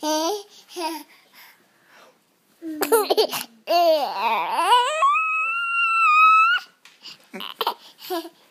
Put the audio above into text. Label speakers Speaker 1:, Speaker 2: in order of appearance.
Speaker 1: Heh